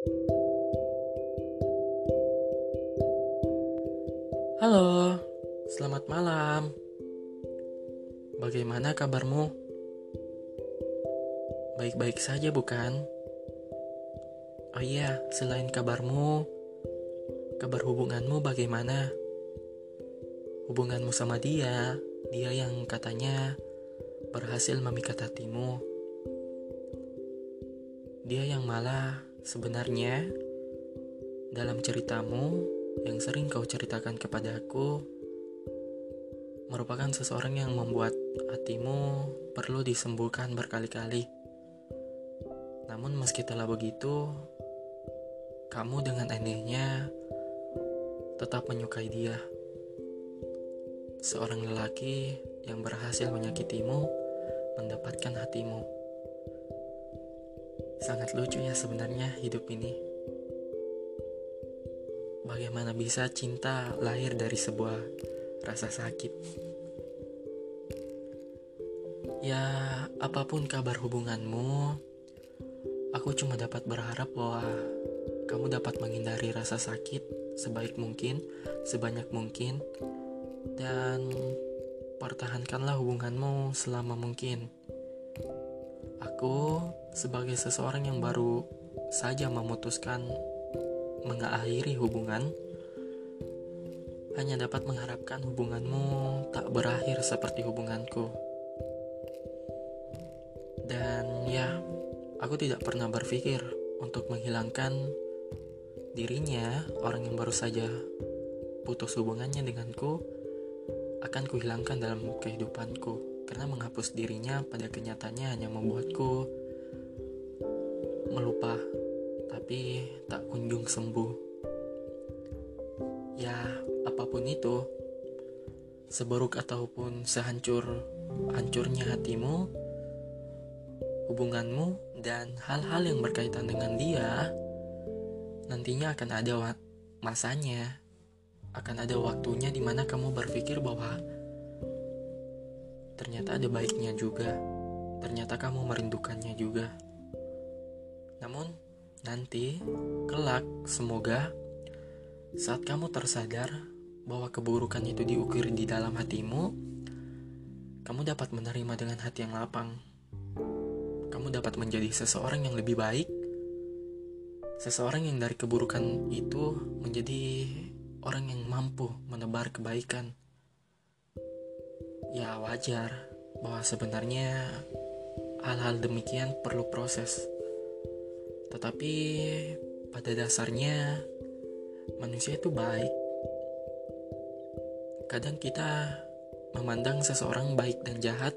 Halo, selamat malam. Bagaimana kabarmu? Baik-baik saja, bukan? Oh iya, selain kabarmu, kabar hubunganmu bagaimana? Hubunganmu sama dia, dia yang katanya berhasil memikat hatimu. Dia yang malah sebenarnya dalam ceritamu yang sering kau ceritakan kepada aku merupakan seseorang yang membuat hatimu perlu disembuhkan berkali-kali. Namun meski telah begitu, kamu dengan anehnya tetap menyukai dia. Seorang lelaki yang berhasil menyakitimu mendapatkan hatimu. Sangat lucu ya sebenarnya hidup ini. Bagaimana bisa cinta lahir dari sebuah rasa sakit? Ya, apa pun kabar hubunganmu, aku cuma dapat berharap bahwa kamu dapat menghindari rasa sakit sebaik mungkin, sebanyak mungkin, dan pertahankanlah hubunganmu selama mungkin. Aku, sebagai seseorang yang baru saja memutuskan mengakhiri hubungan, hanya dapat mengharapkan hubunganmu tak berakhir seperti hubunganku. Dan ya, aku tidak pernah berpikir untuk menghilangkan dirinya, orang yang baru saja putus hubungannya denganku, akan kuhilangkan dalam kehidupanku karena menghapus dirinya pada kenyataannya hanya membuatku melupa tapi tak kunjung sembuh. Ya apa pun itu seburuk ataupun sehancur hancurnya hatimu hubunganmu dan hal-hal yang berkaitan dengan dia nantinya akan ada masanya. Akan ada waktunya di mana kamu berpikir bahwa ternyata ada baiknya juga. Ternyata kamu merindukannya juga. Namun, nanti, kelak, semoga saat kamu tersadar bahwa keburukan itu diukir di dalam hatimu, kamu dapat menerima dengan hati yang lapang. Kamu dapat menjadi seseorang yang lebih baik, seseorang yang dari keburukan itu menjadi orang yang mampu menebar kebaikan. Ya wajar bahwa sebenarnya hal-hal demikian perlu proses. Tetapi pada dasarnya manusia itu baik. Kadang kita memandang seseorang baik dan jahat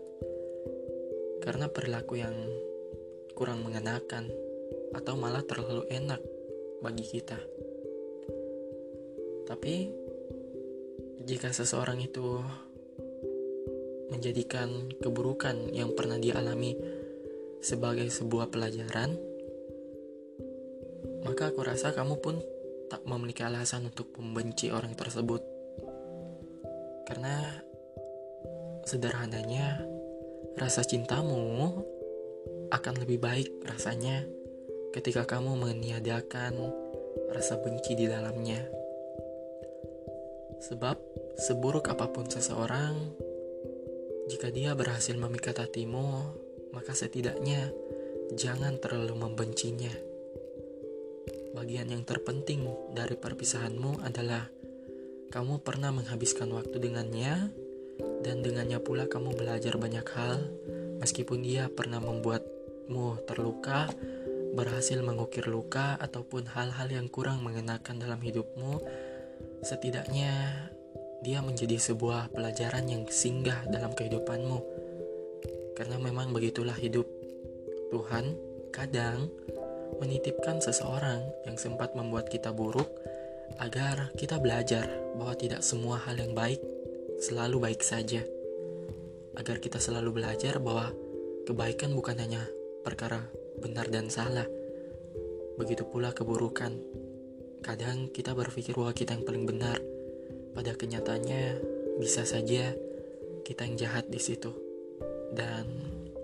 karena perilaku yang kurang mengenakan atau malah terlalu enak bagi kita. Tapi jika seseorang itu menjadikan keburukan yang pernah dialami sebagai sebuah pelajaran, maka aku rasa kamu pun tak memiliki alasan untuk membenci orang tersebut. Karena sederhananya rasa cintamu akan lebih baik rasanya ketika kamu meniadakan rasa benci di dalamnya. Sebab, seburuk apa pun seseorang, jika dia berhasil memikat hatimu, maka setidaknya jangan terlalu membencinya. Bagian yang terpenting dari perpisahanmu adalah kamu pernah menghabiskan waktu dengannya, dan dengannya pula kamu belajar banyak hal, meskipun dia pernah membuatmu terluka, berhasil mengukir luka, ataupun hal-hal yang kurang mengenakan dalam hidupmu setidaknya dia menjadi sebuah pelajaran yang singgah dalam kehidupanmu. Karena memang begitulah hidup. Tuhan kadang menitipkan seseorang yang sempat membuat kita buruk agar kita belajar bahwa tidak semua hal yang baik selalu baik saja. Agar kita selalu belajar bahwa kebaikan bukan hanya perkara benar dan salah. Begitu pula keburukan Kadang kita berpikir bahwa kita yang paling benar. Pada kenyataannya bisa saja kita yang jahat di situ. Dan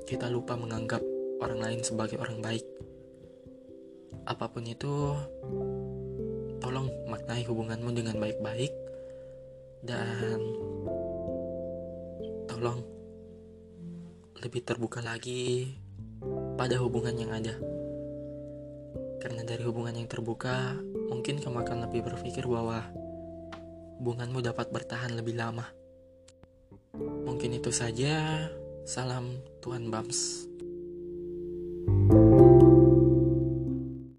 kita lupa menganggap orang lain sebagai orang baik. apa pun itu, tolong maknai hubunganmu dengan baik-baik dan tolong lebih terbuka lagi pada hubungan yang ada. Karena dari hubungan yang terbuka, mungkin kamu akan lebih berpikir bahwa hubunganmu dapat bertahan lebih lama. Mungkin itu saja. Salam Tuhan Bams.